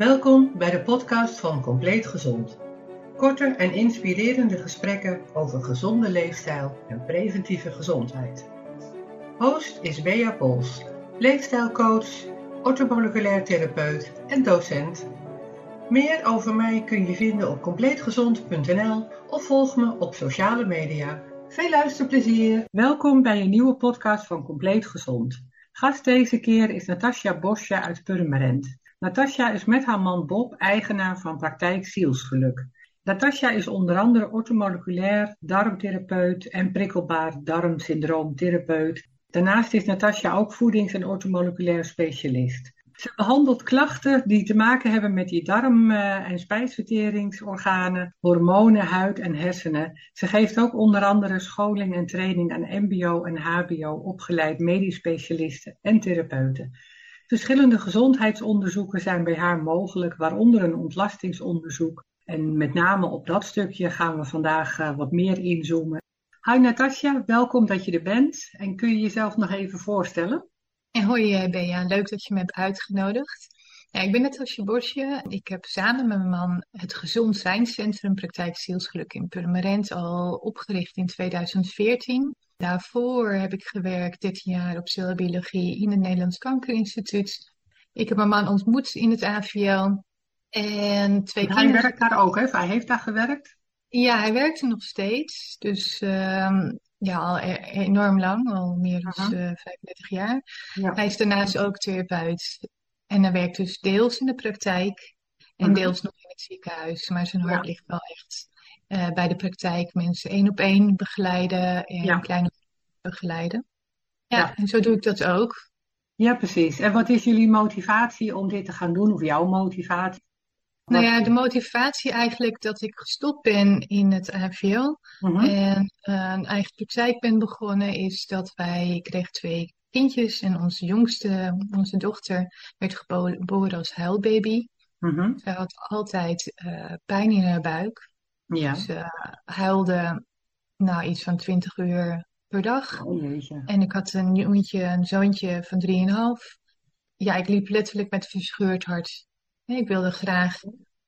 Welkom bij de podcast van Compleet Gezond. Korte en inspirerende gesprekken over gezonde leefstijl en preventieve gezondheid. Host is Bea Pols, leefstijlcoach, orthomoleculair therapeut en docent. Meer over mij kun je vinden op compleetgezond.nl of volg me op sociale media. Veel luisterplezier! Welkom bij een nieuwe podcast van Compleet Gezond. Gast deze keer is Natasja Bosje uit Purmerend. Natasja is met haar man Bob eigenaar van praktijk Zielsgeluk. Natasja is onder andere orthomoleculair darmtherapeut en prikkelbaar darmsyndroomtherapeut. Daarnaast is Natasja ook voedings- en orthomoleculair specialist. Ze behandelt klachten die te maken hebben met die darm- en spijsverteringsorganen, hormonen, huid en hersenen. Ze geeft ook onder andere scholing en training aan MBO en HBO opgeleid medisch specialisten en therapeuten. Verschillende gezondheidsonderzoeken zijn bij haar mogelijk, waaronder een ontlastingsonderzoek. En met name op dat stukje gaan we vandaag uh, wat meer inzoomen. Hi Natasja, welkom dat je er bent. En kun je jezelf nog even voorstellen? En hoi eh, Bea, leuk dat je me hebt uitgenodigd. Ik ben Natasja Bosje. Ik heb samen met mijn man het Gezond Zijnscentrum Praktijk Zielsgeluk in Purmerend al opgericht in 2014. Daarvoor heb ik gewerkt 13 jaar op celbiologie in het Nederlands Kankerinstituut. Ik heb mijn man ontmoet in het AVL. En twee hij kinderen... werkt daar ook, hè? Hij heeft daar gewerkt? Ja, hij werkt er nog steeds. Dus uh, ja, al e enorm lang, al meer dan uh -huh. 35 jaar. Ja. Hij is daarnaast ook therapeut. En hij werkt dus deels in de praktijk en -huh. deels nog in het ziekenhuis. Maar zijn hart ja. ligt wel echt uh, bij de praktijk. Mensen één op één begeleiden en ja. kleine begeleiden. Ja, ja, en zo doe ik dat ook. Ja, precies. En wat is jullie motivatie om dit te gaan doen? Of jouw motivatie? Nou ja, de motivatie eigenlijk dat ik gestopt ben in het AVL -huh. en uh, een eigen praktijk ben begonnen, is dat wij, ik kreeg twee kindjes en onze jongste, onze dochter, werd geboren als huilbaby. -huh. Zij had altijd uh, pijn in haar buik. Ja. Ze huilde nou iets van 20 uur per dag. Oh, en ik had een jongetje, een zoontje van 3,5. Ja, ik liep letterlijk met verscheurd hart ik wilde graag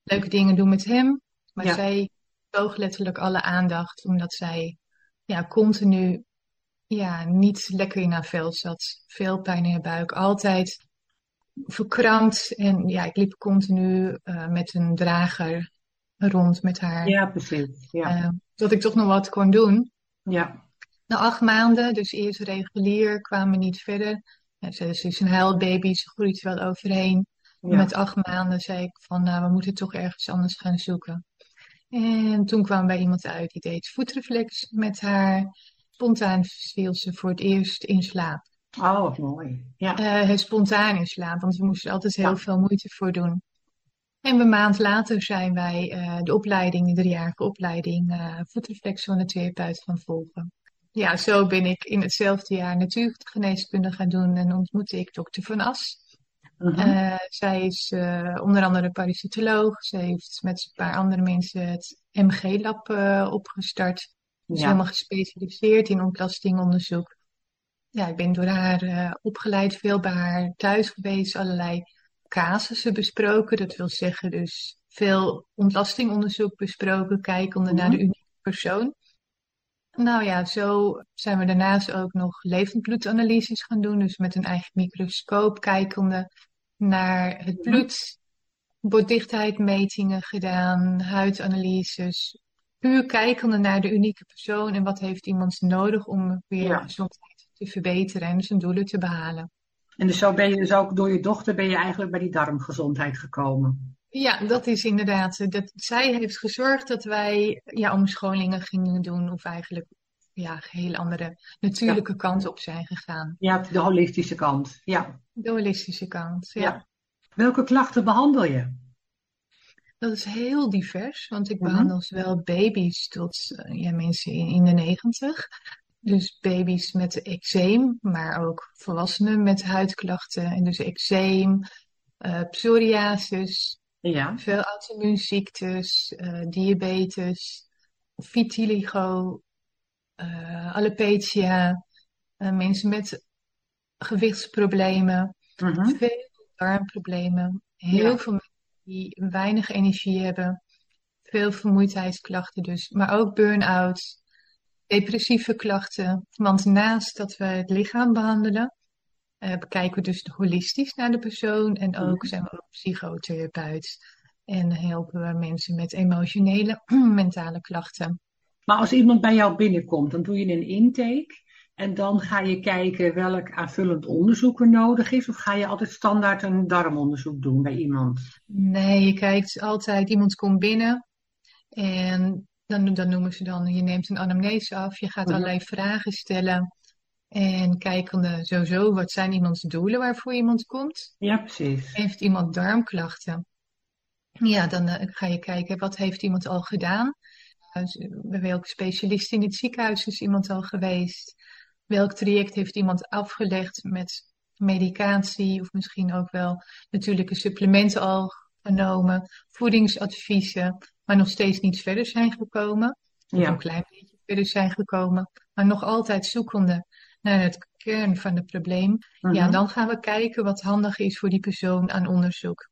leuke dingen doen met hem. Maar ja. zij toog letterlijk alle aandacht. Omdat zij ja, continu ja, niet lekker in haar vel zat. Veel pijn in haar buik. Altijd verkrampt. En ja, ik liep continu uh, met een drager rond met haar. Ja, precies. Ja. Uh, dat ik toch nog wat kon doen. Ja. Na acht maanden, dus eerst regulier, kwamen we niet verder. Ja, ze is dus een huilbaby, ze groeit wel overheen. Ja. Met acht maanden zei ik van, nou, we moeten toch ergens anders gaan zoeken. En toen kwam bij iemand uit die deed voetreflex met haar. Spontaan viel ze voor het eerst in slaap. Oh, wat mooi. Ja. Uh, spontaan in slaap, want we moesten altijd heel ja. veel moeite voor doen. En een maand later zijn wij uh, de opleiding, de driejarige opleiding, uh, voetreflexzonetherapeut gaan volgen. Ja, zo ben ik in hetzelfde jaar natuurgeneeskunde gaan doen en ontmoette ik dokter Van As. Uh -huh. uh, zij is uh, onder andere parasitoloog. Ze heeft met een paar andere mensen het MG-lab opgestart. Ze ja. is helemaal gespecialiseerd in ontlastingonderzoek. Ja, ik ben door haar opgeleid, veel bij haar thuis geweest, allerlei casussen besproken. Dat wil zeggen dus veel ontlastingonderzoek besproken, kijkende -huh. naar de unieke persoon. Nou ja, zo zijn we daarnaast ook nog levendbloedanalyses gaan doen. Dus met een eigen microscoop kijkende naar het bloed, botdichtheidmetingen gedaan, huidanalyses. Puur kijkende naar de unieke persoon en wat heeft iemand nodig om weer ja. gezondheid te verbeteren en zijn doelen te behalen. En dus zo ben je dus ook door je dochter ben je eigenlijk bij die darmgezondheid gekomen. Ja, dat is inderdaad. Dat, zij heeft gezorgd dat wij ja, omscholingen gingen doen of eigenlijk ja, heel andere natuurlijke ja. kant op zijn gegaan. Ja, de holistische kant. Ja. De holistische kant, ja. ja. Welke klachten behandel je? Dat is heel divers, want ik mm -hmm. behandel zowel baby's tot ja, mensen in, in de negentig. Dus baby's met eczeem, maar ook volwassenen met huidklachten. En dus eczeem, uh, psoriasis, ja. veel auto-immuunziektes, uh, diabetes, vitiligo, uh, alopecia, mensen met gewichtsproblemen, -huh. veel darmproblemen, heel ja. veel die weinig energie hebben, veel vermoeidheidsklachten dus, maar ook burn-out, depressieve klachten. Want naast dat we het lichaam behandelen, uh, bekijken we dus holistisch naar de persoon en ook mhm. zijn we ook psychotherapeut. En helpen we mensen met emotionele, mentale klachten. Maar als iemand bij jou binnenkomt, dan doe je een intake. En dan ga je kijken welk aanvullend onderzoek er nodig is. Of ga je altijd standaard een darmonderzoek doen bij iemand? Nee, je kijkt altijd, iemand komt binnen. En dan, dan noemen ze dan, je neemt een anamnese af. Je gaat mhm. allerlei vragen stellen. En kijkende sowieso, wat zijn iemands doelen waarvoor iemand komt? Ja, precies. Heeft iemand darmklachten? Ja, dan uh, ga je kijken, wat heeft iemand al gedaan? Uh, bij welke specialist in het ziekenhuis is iemand al geweest? Welk traject heeft iemand afgelegd met medicatie of misschien ook wel natuurlijke supplementen al genomen, voedingsadviezen, maar nog steeds niet verder zijn gekomen. Of een klein beetje verder zijn gekomen, maar nog altijd zoekende naar het kern van het probleem. Ja, mhm. dan gaan we kijken wat handig is voor die persoon aan onderzoek.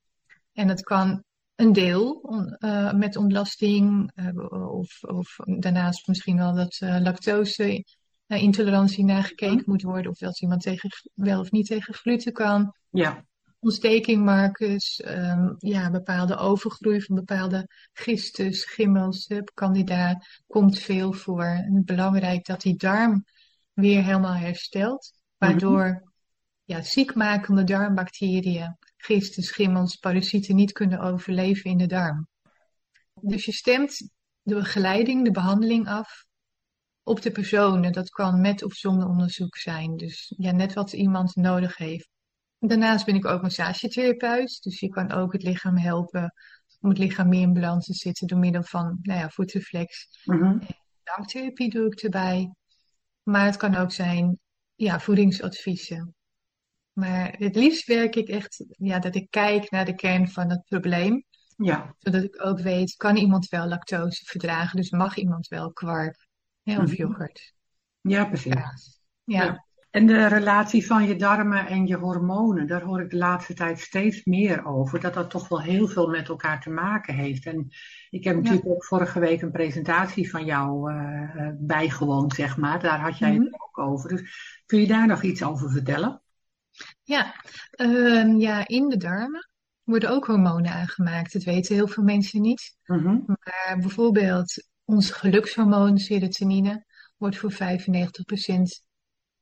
En het kan een deel uh, met ontlasting uh, of, of, daarnaast misschien wel dat uh, lactose intolerantie nagekeken mhm. moet worden of dat iemand tegen, wel of niet tegen gluten kan. Ja. Ontstekingmarkers, um, ja, bepaalde overgroei van bepaalde gisten, schimmels, candida, komt veel voor. En het belangrijk dat die darm weer helemaal herstelt, waardoor mm ja, ziekmakende darmbacteriën, gisten, schimmels, parasieten niet kunnen overleven in de darm. Dus je stemt de begeleiding, de behandeling af op de persoon. Dat kan met of zonder onderzoek zijn. Dus ja, net wat iemand nodig heeft. Daarnaast ben ik ook massagetherapeut. Dus je kan ook het lichaam helpen om het lichaam meer in balans te zitten door middel van nou ja, voetreflex. Mm Danktherapie doe ik erbij. Maar het kan ook zijn ja, voedingsadviezen. Maar het liefst werk ik echt ja, dat ik kijk naar de kern van het probleem. Ja. Zodat ik ook weet, kan iemand wel lactose verdragen? Dus mag iemand wel kwark of mhm. yoghurt? Ja, precies. ja. En de relatie van je darmen en je hormonen, daar hoor ik de laatste tijd steeds meer over. Dat dat toch wel heel veel met elkaar te maken heeft. En ik heb natuurlijk ook vorige week een presentatie van jou uh, bijgewoond, zeg maar. Daar had jij het mhm. ook over. Dus kun je daar nog iets over vertellen? Ja, uh, ja in de darmen worden ook hormonen aangemaakt. Dat weten heel veel mensen niet. Mhm. Maar bijvoorbeeld ons gelukshormoon serotonine wordt voor 95%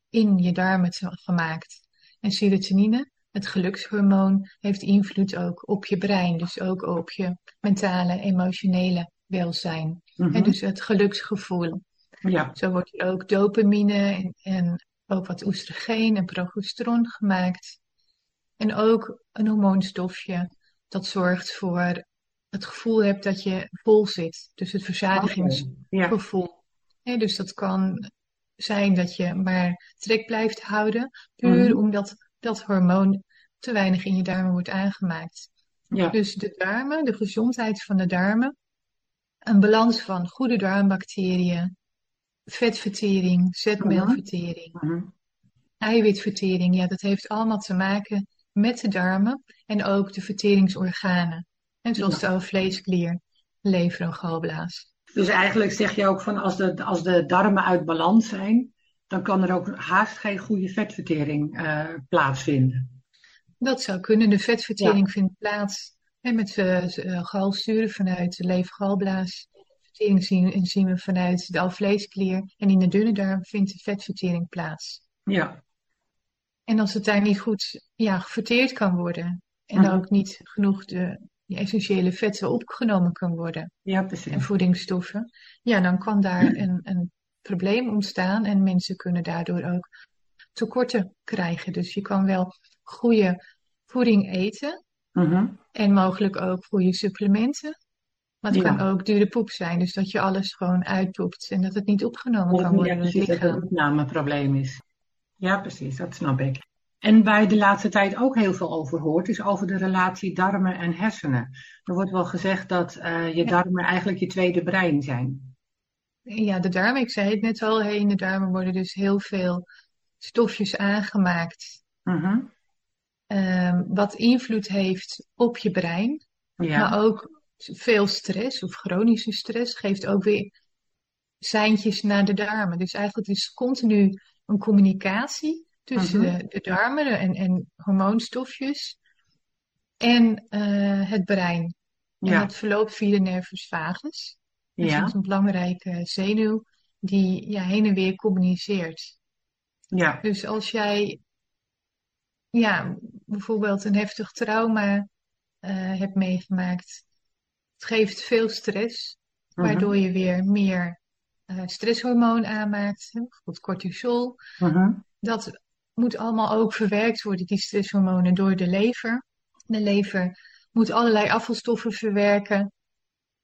in je darmen gemaakt. En serotonine, het gelukshormoon, heeft invloed ook op je brein. Dus ook op je mentale, emotionele welzijn. En mhm. dus het geluksgevoel. Ja. Zo wordt ook dopamine en, en ook wat oestrogeen en progesteron gemaakt. En ook een hormoonstofje dat zorgt voor het gevoel hebt dat je vol zit. Dus het verzadigingsgevoel. Ja. dus dat kan zijn dat je maar trek blijft houden, puur mhm. omdat dat hormoon te weinig in je darmen wordt aangemaakt. Ja. Dus de darmen, de gezondheid van de darmen, een balans van goede darmbacteriën, vetvertering, zetmeelvertering, mhm. eiwitvertering, ja, dat heeft allemaal te maken met de darmen en ook de verteringsorganen. En zoals de vleesklier, lever en galblaas. Dus eigenlijk zeg je ook van als de, als de darmen uit balans zijn, dan kan er ook haast geen goede vetvertering uh, plaatsvinden. Dat zou kunnen. De vetvertering vindt plaats hè, met uh, galsturen vanuit de levergalblaas. Verteringsenzymen vanuit de alvleesklier. En in de dunne darm vindt de vetvertering plaats. Ja. En als het daar niet goed ja, verteerd kan worden. En mm. ook niet genoeg de die essentiële vetten opgenomen kan worden. Ja, precies. En voedingsstoffen. Ja, dan kan daar een, een probleem ontstaan en mensen kunnen daardoor ook tekorten krijgen. Dus je kan wel goede voeding eten mhm. en mogelijk ook goede supplementen. Maar het kan ook dure poep zijn, dus dat je alles gewoon uitpoept en dat het niet opgenomen kan worden in het lichaam. Dat het een opnameprobleem is. Ja, precies, dat snap ik. En waar je de laatste tijd ook heel veel over hoort, is over de relatie darmen en hersenen. Er wordt wel gezegd dat uh, je darmen eigenlijk je tweede brein zijn. Ja, de darmen, ik zei het net al, in de darmen worden dus heel veel stofjes aangemaakt. Uh wat invloed heeft op je brein. Maar ook veel stress of chronische stress geeft ook weer seintjes naar de darmen. Dus eigenlijk is continu een communicatie tussen mhm. de, de, darmen en, en hormoonstofjes en uh, het brein. En ja. dat verloopt via de nervus vagus. Dus ja. dat is een belangrijke zenuw die ja, heen en weer communiceert. Ja. Dus als jij ja, bijvoorbeeld een heftig trauma uh, hebt meegemaakt, het geeft veel stress, mhm. waardoor je weer meer uh, stresshormoon aanmaakt, bijvoorbeeld cortisol. Mhm. Dat moet allemaal ook verwerkt worden, die stresshormonen, door de lever. De lever moet allerlei afvalstoffen verwerken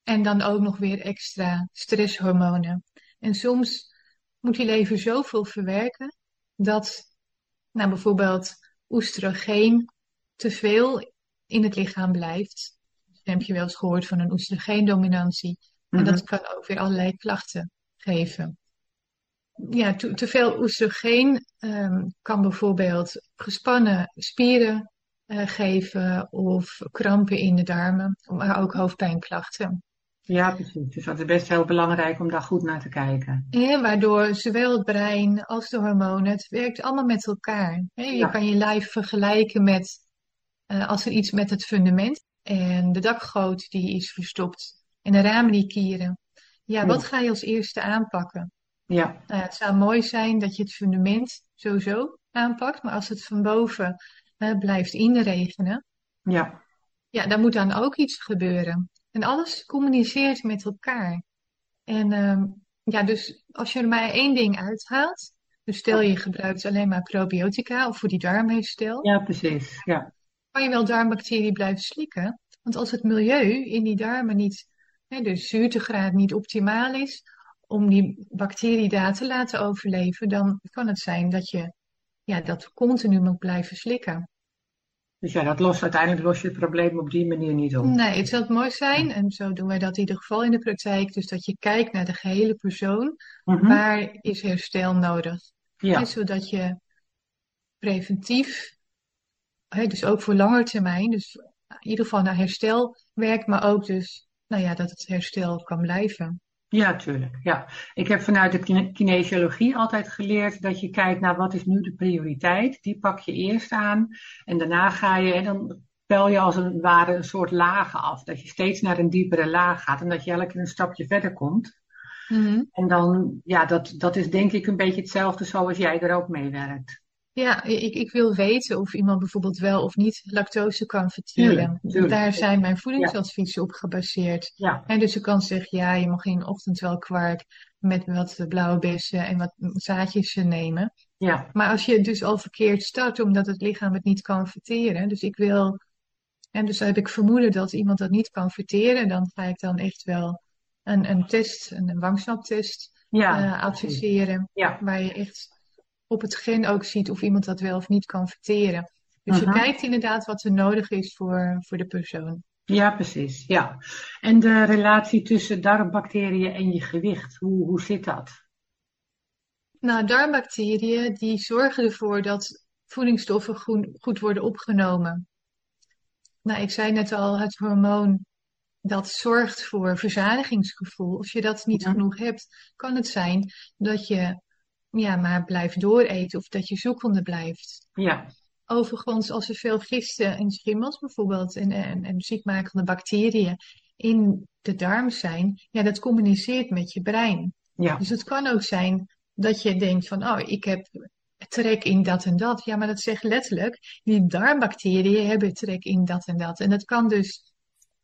en dan ook nog weer extra stresshormonen. En soms moet die lever zoveel verwerken dat nou, bijvoorbeeld oestrogeen te veel in het lichaam blijft. Dan heb je wel eens gehoord van een oestrogeendominantie. En dat mhm. kan ook weer allerlei klachten geven. Ja, te, te veel oestrogeen um, kan bijvoorbeeld gespannen spieren uh, geven of krampen in de darmen, maar ook hoofdpijnklachten. Ja, precies. Dus dat is best heel belangrijk om daar goed naar te kijken. Ja, waardoor zowel het brein als de hormonen, het werkt allemaal met elkaar. Je kan je lijf vergelijken met uh, als er iets met het fundament en de dakgoot die is verstopt en de ramen die kieren. Ja, wat ga je als eerste aanpakken? Ja. Nou, het zou mooi zijn dat je het fundament sowieso aanpakt, maar als het van boven uh, blijft inregenen, ja. ja, dan moet dan ook iets gebeuren. En alles communiceert met elkaar. En uh, ja, dus als je er maar één ding uithaalt, dus stel je gebruikt alleen maar probiotica of voor die darmherstel. Ja, precies. Ja. Kan je wel darmbacteriën blijven slikken. Want als het milieu in die darmen niet, hè, de zuurtegraad niet optimaal is, om die bacterie daar te laten overleven, dan kan het zijn dat je ja, dat continu moet blijven slikken. Dus ja, dat lost uiteindelijk los je het probleem op die manier niet op. Nee, het zal mooi zijn, en zo doen wij dat in ieder geval in de praktijk, dus dat je kijkt naar de gehele persoon. Mhm. Waar is herstel nodig? Ja. zodat je preventief, hè, dus ook voor langer termijn, dus in ieder geval naar herstel werkt, maar ook dus nou ja, dat het herstel kan blijven. Ja, tuurlijk. Ja. Ik heb vanuit de kinesiologie altijd geleerd dat je kijkt naar wat is nu de prioriteit. Die pak je eerst aan en daarna ga je, en dan pel je als het ware een soort lagen af. Dat je steeds naar een diepere laag gaat en dat je elke keer een stapje verder komt. Mhm. En dan, ja, dat, dat is denk ik een beetje hetzelfde zoals jij er ook mee werkt. Ja, ik, ik wil weten of iemand bijvoorbeeld wel of niet lactose kan verteren. Daar zijn mijn voedingsadviezen op gebaseerd. Ja. En dus je kan zeggen, ja, je mag in de ochtend wel kwark met wat blauwe bessen en wat zaadjes nemen. Ja. Maar als je dus al verkeerd start, omdat het lichaam het niet kan verteren. Dus ik wil, en dus heb ik vermoeden dat iemand dat niet kan verteren. Dan ga ik dan echt wel een, een test, een wangsnaptest ja. Uh, adviseren. Ja. Waar je echt op het gen ook ziet of iemand dat wel of niet kan verteren. Dus je kijkt inderdaad wat er nodig is voor, voor de persoon. Ja, precies. Ja. En de relatie tussen darmbacteriën en je gewicht, hoe, hoe zit dat? Nou, darmbacteriën die zorgen ervoor dat voedingsstoffen goed, goed worden opgenomen. Nou, ik zei net al, het hormoon dat zorgt voor verzadigingsgevoel. Als je dat niet genoeg hebt, kan het zijn dat je ja, maar blijft dooreten of dat je zoekende blijft. Ja. Overigens, als er veel gisten en schimmels bijvoorbeeld en, en, en ziekmakende bacteriën in de darm zijn, ja, dat communiceert met je brein. Ja. Dus het kan ook zijn dat je denkt van, oh, ik heb trek in dat en dat. Ja, maar dat zegt letterlijk, die darmbacteriën hebben trek in dat en dat. En dat kan dus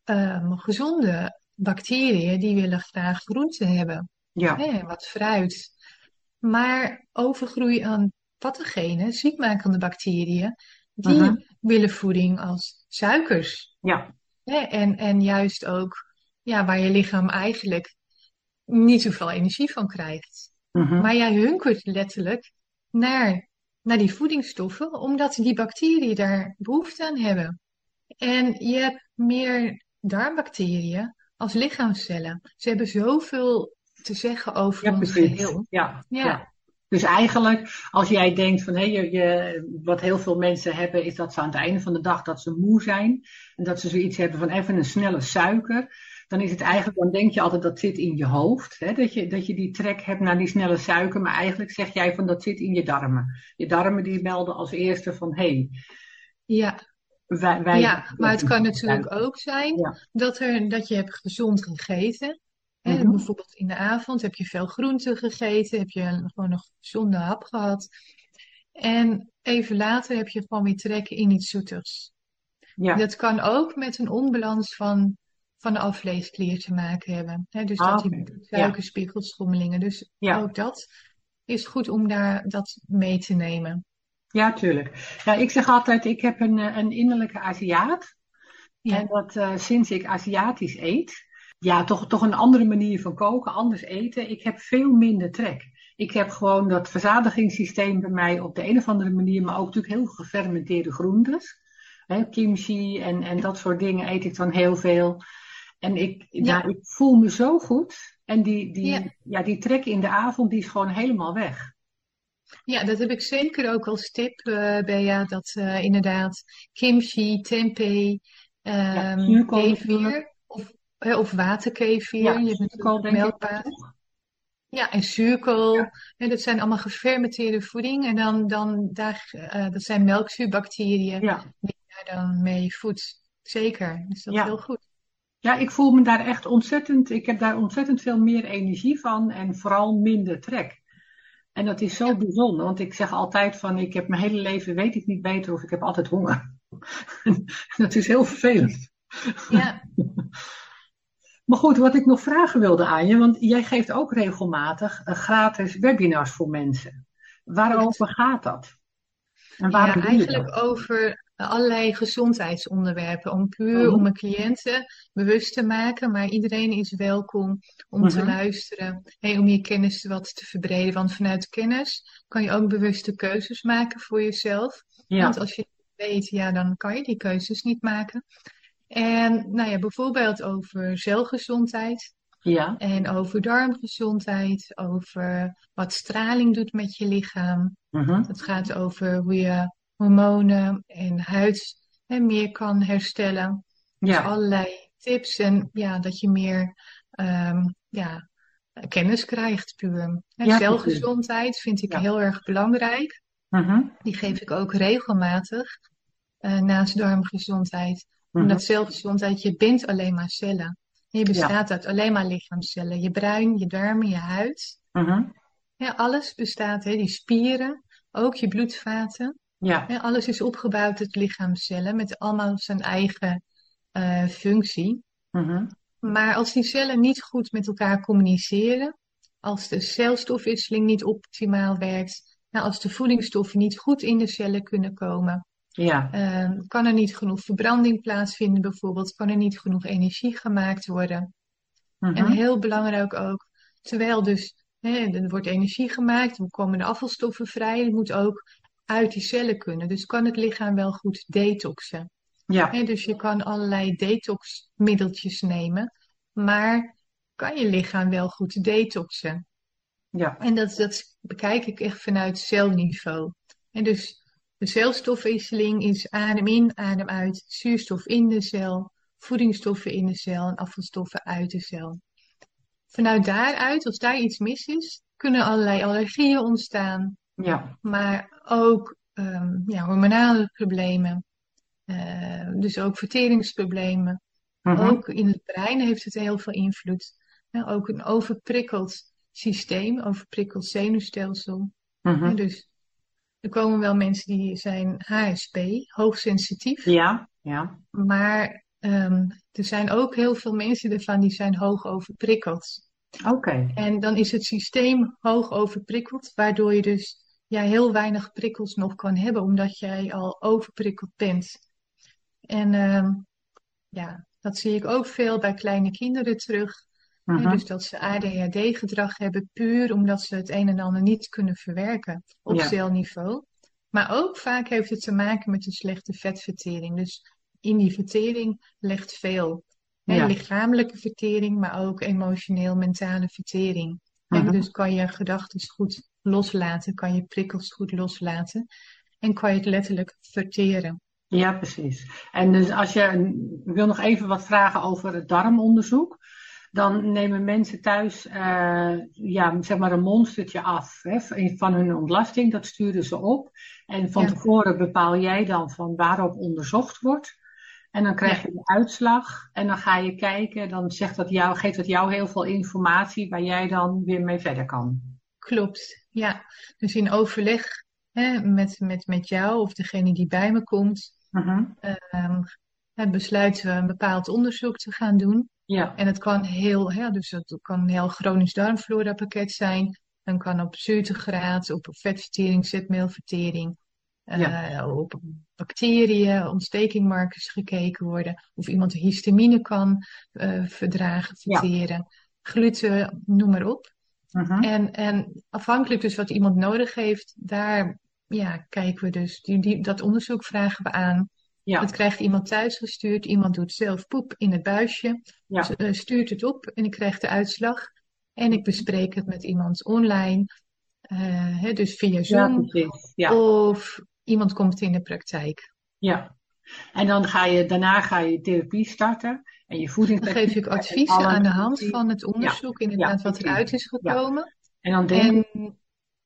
um, gezonde bacteriën, die willen graag groente hebben. Ja. Hè, wat fruit. Maar overgroei aan pathogenen, ziekmakende bacteriën, die mhm. willen voeding als suikers. Ja. En, en juist ook ja, waar je lichaam eigenlijk niet zoveel energie van krijgt. Mhm. Maar jij hunkert letterlijk naar, naar die voedingsstoffen, omdat die bacteriën daar behoefte aan hebben. En je hebt meer darmbacteriën als lichaamscellen. Ze hebben zoveel te zeggen over ja, ons geheel. Ja, ja. Dus eigenlijk, als jij denkt van hé, je, je, wat heel veel mensen hebben, is dat ze aan het einde van de dag dat ze moe zijn. En dat ze zoiets hebben van even een snelle suiker. Dan is het eigenlijk, dan denk je altijd dat zit in je hoofd. Hè? Dat, je, dat je die trek hebt naar die snelle suiker. Maar eigenlijk zeg jij van dat zit in je darmen. Je darmen die melden als eerste van hé. Hey, ja. Wij, wij, ja, maar het kan natuurlijk ook zijn dat, er, dat je hebt gezond gegeten. Mhm. Bijvoorbeeld in de avond heb je veel groenten gegeten, heb je gewoon een gezonde hap gehad. En even later heb je gewoon weer trek in iets zoeters. Ja. Dat kan ook met een onbalans van, van de afleesklier te maken hebben. Hè? Dus dat die ah, suikerspiegels schommelingen. Dus ook dat is goed om daar dat mee te nemen. Ja, tuurlijk. Ja, ik zeg altijd, ik heb een, eh, een innerlijke Aziat. En dat uh, sinds ik Aziatisch eet, ja, toch, toch een andere manier van koken, anders eten. Ik heb veel minder trek. Ik heb gewoon dat verzadigingssysteem bij mij op de een of andere manier, maar ook natuurlijk heel gefermenteerde groentes. Hè, kimchi en, en dat soort dingen eet ik dan heel veel. En ik, ja. ik voel me zo goed. En die, die, ja. die trek in de avond, die is gewoon helemaal weg. Ja, dat heb ik zeker ook als tip, uh, Bea. Dat uh, inderdaad kimchi, tempeh, um, kefir of waterkefir. Ja, je hebt natuurlijk melkwater. Ja, en zuurkool. Ja. dat zijn allemaal gefermenteerde voeding. En dan, dan daar, uh, dat zijn melkzuurbacteriën ja. die daar dan mee voedt. Zeker, dus dat is heel goed. Ja, ik voel me daar echt ontzettend, ik heb daar ontzettend veel meer energie van en vooral minder trek. En dat is zo bijzonder, want ik zeg altijd van, ik heb mijn hele leven weet ik niet beter of ik heb altijd honger. dat is heel vervelend. Ja. Maar goed, wat ik nog vragen wilde aan je, want jij geeft ook regelmatig uh, gratis webinars voor mensen. Waarover gaat dat? En waarom ja, eigenlijk over allerlei gezondheidsonderwerpen. Om puur oh. om mijn cliënten bewust te maken. Maar iedereen is welkom om te mhm. luisteren. Hey, om je kennis wat te verbreden. Want vanuit kennis kan je ook bewuste keuzes maken voor jezelf. Want als je weet, ja, dan kan je die keuzes niet maken. En nou ja, bijvoorbeeld over celgezondheid. Ja. En over darmgezondheid, over wat straling doet met je lichaam. Uh Het gaat over hoe je hormonen en huid hè, meer kan herstellen. Dus ja. Dus allerlei tips en ja, dat je meer um, ja, kennis krijgt puur. Ja, celgezondheid vind ik heel erg belangrijk. Uh Die geef ik ook regelmatig uh, naast darmgezondheid omdat mhm. zelfgezondheid, je bent alleen maar cellen. Je bestaat uit alleen maar lichaamscellen. Je bruin, je darmen, je huid. Mhm. ja, alles bestaat, hè, die spieren, ook je bloedvaten. Ja. Ja, alles is opgebouwd uit lichaamscellen met allemaal zijn eigen uh, functie. Mhm. Maar als die cellen niet goed met elkaar communiceren, als de celstofwisseling niet optimaal werkt, nou, als de voedingsstoffen niet goed in de cellen kunnen komen, ja. Uh, kan er niet genoeg verbranding plaatsvinden bijvoorbeeld? Kan er niet genoeg energie gemaakt worden? En mhm. heel belangrijk ook, terwijl dus hè, er wordt energie gemaakt, dan komen de afvalstoffen vrij, het moet ook uit die cellen kunnen. Dus kan het lichaam wel goed detoxen. Ja. Hè, dus je kan allerlei detoxmiddeltjes nemen, maar kan je lichaam wel goed detoxen? Ja. En dat, dat bekijk ik echt vanuit celniveau. En dus de celstofwisseling is adem in, adem uit, zuurstof in de cel, voedingsstoffen in de cel en afvalstoffen uit de cel. Vanuit daaruit, als daar iets mis is, kunnen allerlei allergieën ontstaan. Ja. Maar ook um, ja, hormonale problemen. Uh, dus ook verteringsproblemen. Uh Ook in het brein heeft het heel veel invloed. ook een overprikkeld systeem, overprikkeld zenuwstelsel. Uh dus er komen wel mensen die zijn HSP, hoogsensitief. Ja, ja. Maar um, er zijn ook heel veel mensen ervan die zijn hoog overprikkeld. Oké. En dan is het systeem hoog overprikkeld, waardoor je dus ja, heel weinig prikkels nog kan hebben, omdat jij al overprikkeld bent. En um, ja, dat zie ik ook veel bij kleine kinderen terug. Uh dus dat ze ADHD-gedrag hebben puur omdat ze het een en ander niet kunnen verwerken op ja. celniveau. Maar ook vaak heeft het te maken met een slechte vetvertering. Dus in die vertering ligt veel. Lichamelijke vertering, maar ook emotioneel-mentale vertering. En dus kan je gedachten goed loslaten, kan je prikkels goed loslaten en kan je het letterlijk verteren. Ja, precies. En dus als je, ik wil nog even wat vragen over het darmonderzoek. Dan nemen mensen thuis uh, ja, zeg maar een monstertje af hè, van hun ontlasting. Dat sturen ze op. En van tevoren bepaal jij dan van waarop onderzocht wordt. En dan krijg je een uitslag. En dan ga je kijken. Dan zegt dat jou, geeft dat jou heel veel informatie waar jij dan weer mee verder kan. Klopt, ja. Dus in overleg hè, met, met, met jou of degene die bij me komt, uh besluiten we een bepaald onderzoek te gaan doen. Ja. En het kan heel, dus het kan een heel chronisch darmflora pakket zijn. Dan kan op zuurtegraad, op vetvertering, zetmeelvertering, uh, op bacteriën, ontstekingmarkers gekeken worden. Of iemand histamine kan uh, verdragen, verteren. Gluten, noem maar op. Uh-huh. en, en afhankelijk dus wat iemand nodig heeft, daar ja, kijken we dus. Die, die, dat onderzoek vragen we aan. Ja. Dat krijgt iemand thuis gestuurd. Iemand doet zelf poep in het buisje. Ja. Eh, stuurt het op en ik krijg de uitslag. En ik bespreek het met iemand online. Uh, hè, dus via Zoom. Ja, of iemand komt in de praktijk. Ja. En dan ga je, daarna ga je therapie starten. En je voeding. Dan geef ik adviezen aan de hand van het onderzoek, inderdaad, wat eruit is gekomen. En dan denk en,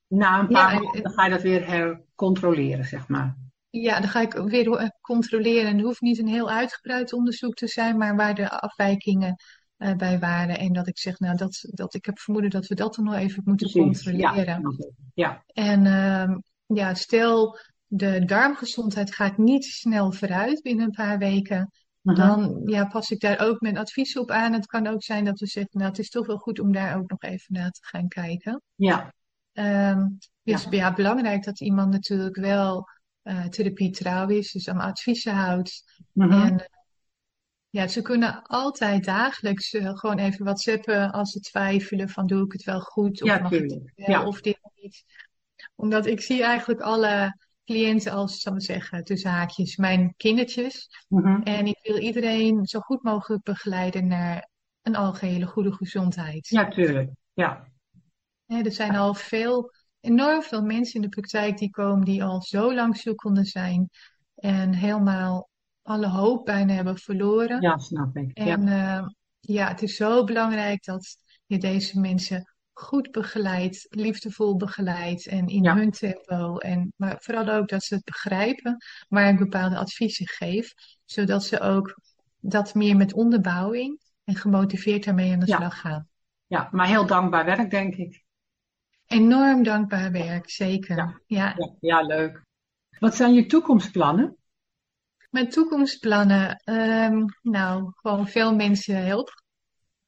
na een paar maanden ga je dat weer hercontroleren, zeg maar. Ja, dan ga ik weer controleren. En het hoeft niet een heel uitgebreid onderzoek te zijn, maar waar de afwijkingen uh, bij waren. En dat ik zeg, nou, dat, dat ik heb vermoeden dat we dat dan nog even moeten controleren. Ja. ja. En uh, ja, stel de darmgezondheid gaat niet snel vooruit binnen een paar weken. Dan ja, pas ik daar ook mijn advies op aan. Het kan ook zijn dat we zeggen, nou, het is toch wel goed om daar ook nog even naar te gaan kijken. Ja. Um, dus ja. ja. belangrijk dat iemand natuurlijk wel therapie trouw is, dus aan adviezen houdt. Mm-hmm. En eh, ja, ze kunnen altijd dagelijks uh, gewoon even whatsappen als ze twijfelen van doe ik het wel goed of ja, mag het wel ja. of dit niet. Omdat ik zie eigenlijk alle cliënten als, zal ik zeggen, tussen haakjes, mijn kindertjes. Mm-hmm. En ik wil iedereen zo goed mogelijk begeleiden naar een algehele goede gezondheid. Ja, tuurlijk. Ja. er zijn al veel enorm veel mensen in de praktijk die komen die al zo lang zoekende zijn en helemaal alle hoop bijna hebben verloren. Ja, snap ik. En ja, uh, ja het is zo belangrijk dat je deze mensen goed begeleidt, liefdevol begeleidt en in hun tempo. En, maar vooral ook dat ze het begrijpen, maar ik bepaalde adviezen geef, zodat ze ook dat meer met onderbouwing en gemotiveerd daarmee aan de slag gaan. Ja, maar heel dankbaar werk, denk ik. Enorm dankbaar werk, zeker. Ja, ja. ja, leuk. Wat zijn je toekomstplannen? Mijn toekomstplannen, um, nou, gewoon veel mensen helpen.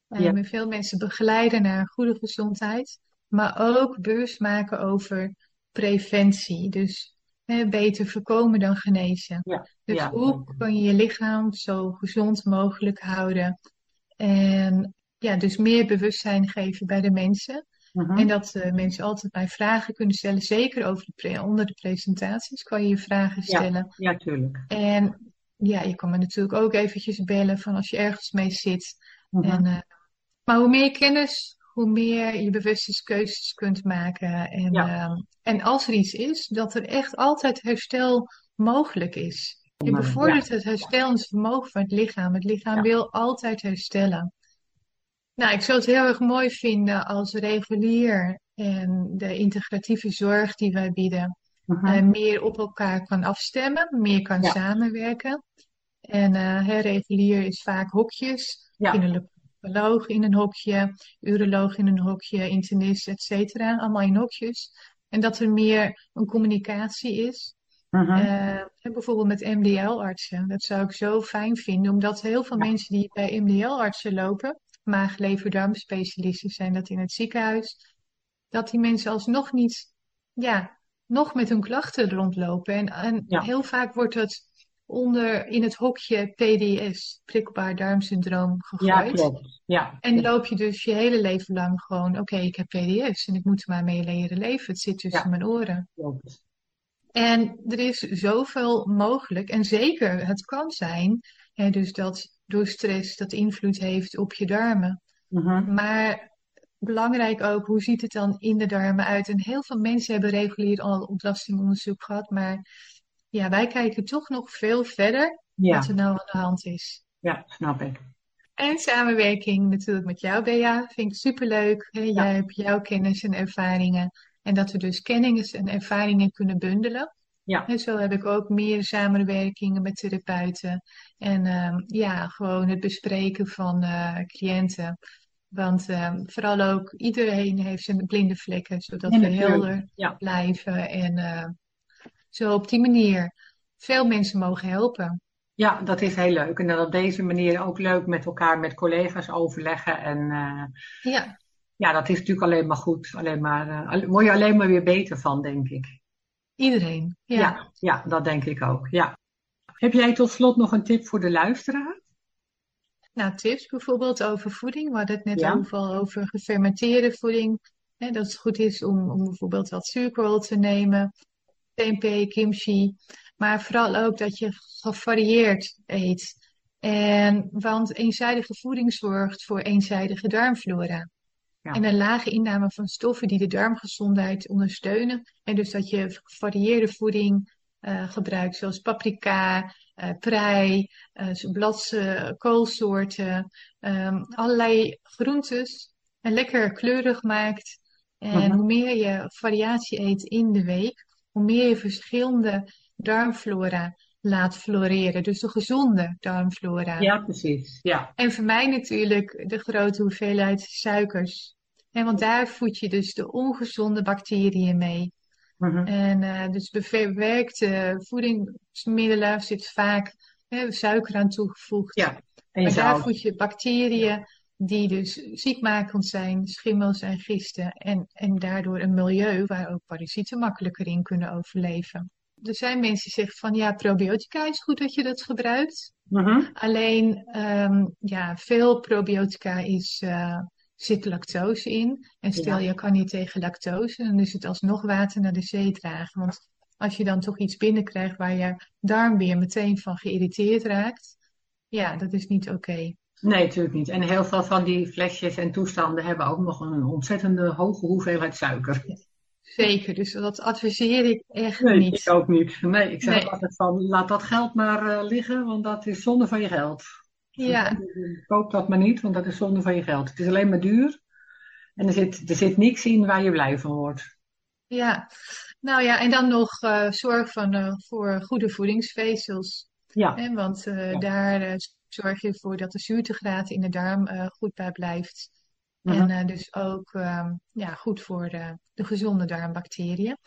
Um, Veel mensen begeleiden naar goede gezondheid. Maar ook bewust maken over preventie. Dus hè, beter voorkomen dan genezen. Dus hoe kan je je lichaam zo gezond mogelijk houden? En ja, dus meer bewustzijn geven bij de mensen. Mhm. En dat uh, mensen altijd mij vragen kunnen stellen, zeker over de onder de presentaties kan je je vragen stellen. Ja, tuurlijk. En ja, je kan me natuurlijk ook eventjes bellen van als je ergens mee zit. Mhm. en, uh, maar hoe meer kennis, hoe meer je bewuste keuzes kunt maken. En, ja. uh, en als er iets is, dat er echt altijd herstel mogelijk is. Je bevordert ja. het herstelensvermogen van het lichaam. Het lichaam wil altijd herstellen. Nou, ik zou het heel erg mooi vinden als regulier en de integratieve zorg die wij bieden uh, meer op elkaar kan afstemmen, meer kan samenwerken. En uh, regulier is vaak hokjes, ja. gynaecoloog in een hokje, uroloog in een hokje, internist, et cetera, allemaal in hokjes. En dat er meer een communicatie is. Uh, bijvoorbeeld met MDL-artsen. Dat zou ik zo fijn vinden, omdat heel veel mensen die bij MDL-artsen lopen, maag-lever-darmspecialisten zijn dat in het ziekenhuis, dat die mensen alsnog niet, ja, nog met hun klachten rondlopen. En, en heel vaak wordt het onder in het hokje PDS, prikkelbaar darmsyndroom, gegooid. Ja, klopt. Ja. En loop je dus je hele leven lang gewoon, oké, ik heb PDS en ik moet er maar mee leren leven. Het zit tussen mijn oren. Klopt. En er is zoveel mogelijk. En zeker, het kan zijn, hè, dus dat door stress dat invloed heeft op je darmen. Mhm. Maar belangrijk ook, hoe ziet het dan in de darmen uit? En heel veel mensen hebben regulier al ontlastingonderzoek gehad, maar ja, wij kijken toch nog veel verder Ja, wat er nou aan de hand is. ja, snap ik. En samenwerking natuurlijk met jou, Bea, vind ik superleuk. Hè? Ja, Jij hebt jouw kennis en ervaringen. En dat we dus kennis en ervaringen kunnen bundelen. Ja, En zo heb ik ook meer samenwerkingen met therapeuten. En ehm, ja, gewoon het bespreken van eh, cliënten. Want ehm, vooral ook iedereen heeft zijn blinde vlekken, zodat we helder Ja, blijven. En eh, zo op die manier veel mensen mogen helpen. ja, dat is heel leuk. En dan op deze manier ook leuk met elkaar, met collega's overleggen. En eh, Ja, ja, dat is natuurlijk alleen maar goed. Alleen maar, word je alleen maar weer beter van, denk ik. Iedereen. Ja. Ja, ja, dat denk ik ook. Ja. Heb jij tot slot nog een tip voor de luisteraar? Nou, tips bijvoorbeeld over voeding. We hadden het net Ja, over gefermenteerde voeding. Hè, dat het goed is om, om bijvoorbeeld wat suikerrol te nemen, tempeh, kimchi. Maar vooral ook dat je gevarieerd eet. En, want eenzijdige voeding zorgt voor eenzijdige darmflora. En een lage inname van stoffen die de darmgezondheid ondersteunen. En dus dat je gevarieerde voeding eh, gebruikt, zoals paprika, eh, prei, eh, zo- blads, eh, koolsoorten, ehm, allerlei groentes. En lekker kleurig maakt. En mhm. hoe meer je variatie eet in de week, hoe meer je verschillende darmflora laat floreren. Dus de gezonde darmflora. Ja, precies. Ja, En voor mij natuurlijk de grote hoeveelheid suikers. En want daar voed je dus de ongezonde bacteriën mee. mhm. En eh, dus bewerkte voedingsmiddelen zit vaak hè, suiker aan toegevoegd. Ja, en Maar daar voed je Ja, bacteriën die dus ziekmakend zijn, schimmels en gisten. En, en daardoor een milieu waar ook parasieten makkelijker in kunnen overleven. Er zijn mensen die zeggen van ja, probiotica is goed dat je dat gebruikt. mhm. Alleen, ehm, ja, veel probiotica is, eh, zit lactose in. En stel Ja, je kan niet tegen lactose, dan is het alsnog water naar de zee dragen. Want als je dan toch iets binnenkrijgt waar je darm weer meteen van geïrriteerd raakt, ja, dat is niet oké. nee, natuurlijk niet. En heel veel van die flesjes en toestanden hebben ook nog een ontzettende hoge hoeveelheid suiker. Zeker, dus dat adviseer ik echt Nee, ik niet. ook niet. Nee, ik zeg Nee, altijd van, laat dat geld maar eh, liggen, want dat is zonde van je geld. ja, Koop dat maar niet, want dat is zonde van je geld. Het is alleen maar duur en er zit, er zit niks in waar je blij van wordt. ja. Nou ja, en dan nog eh, zorg van, eh, voor goede voedingsvezels. Ja, Hè, want ja. daar zorg je ervoor dat de zuurtegraad in de darm goed bij blijft. En eh, dus ook ehm, ja, goed voor de, de gezonde darmbacteriën.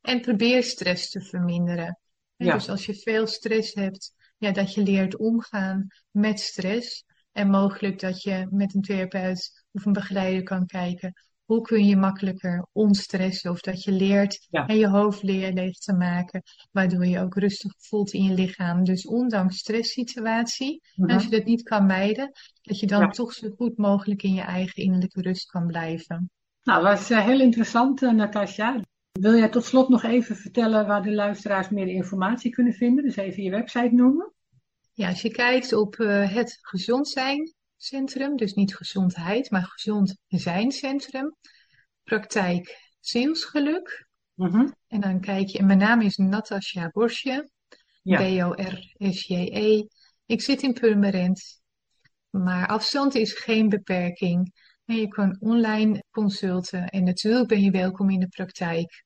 En probeer stress te verminderen. Ja, dus als je veel stress hebt, ja, dat je leert omgaan met stress. En mogelijk dat je met een therapeut of een begeleider kan kijken. Hoe kun je makkelijker ontstressen? Of dat je leert ja. en je hoofd leeg te maken. Waardoor je ook rustig voelt in je lichaam. Dus ondanks stresssituatie, en als Mhm. je dat niet kan mijden, dat je dan Ja. toch zo goed mogelijk in je eigen innerlijke rust kan blijven. Nou, dat was eh, heel interessant, eh, Natasja. Wil jij tot slot nog even vertellen waar de luisteraars meer informatie kunnen vinden? Dus even je website noemen. Ja, als je kijkt op eh, het Gezond Zijn Centrum, dus niet gezondheid, maar Gezond Zijn Centrum, praktijk zielsgeluk. Mhm. En dan kijk je, en mijn naam is Natasja Borsje, Ja, B-O-R-S-J-E. Ik zit in Purmerend, maar afstand is geen beperking. En je kan online consulten en natuurlijk ben je welkom in de praktijk.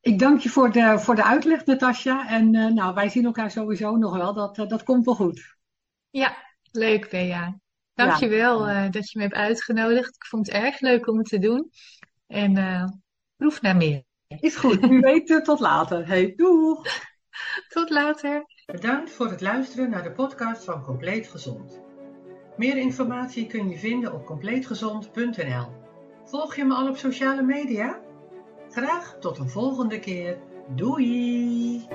ik dank je voor de, voor de uitleg, Natasja. En eh, nou, wij zien elkaar sowieso nog wel. Dat, eh, dat komt wel goed. Ja, leuk Bea. Ja, Dankjewel eh dat je me hebt uitgenodigd. Ik vond het erg leuk om het te doen. En eh proef naar meer. is goed. Weet, eh, tot later. Hey, doeg! Tot later. Bedankt voor het luisteren naar de podcast van Compleet Gezond. Meer informatie kun je vinden op compleetgezond.nl. Volg je me al op sociale media? Graag tot een volgende keer. Doei!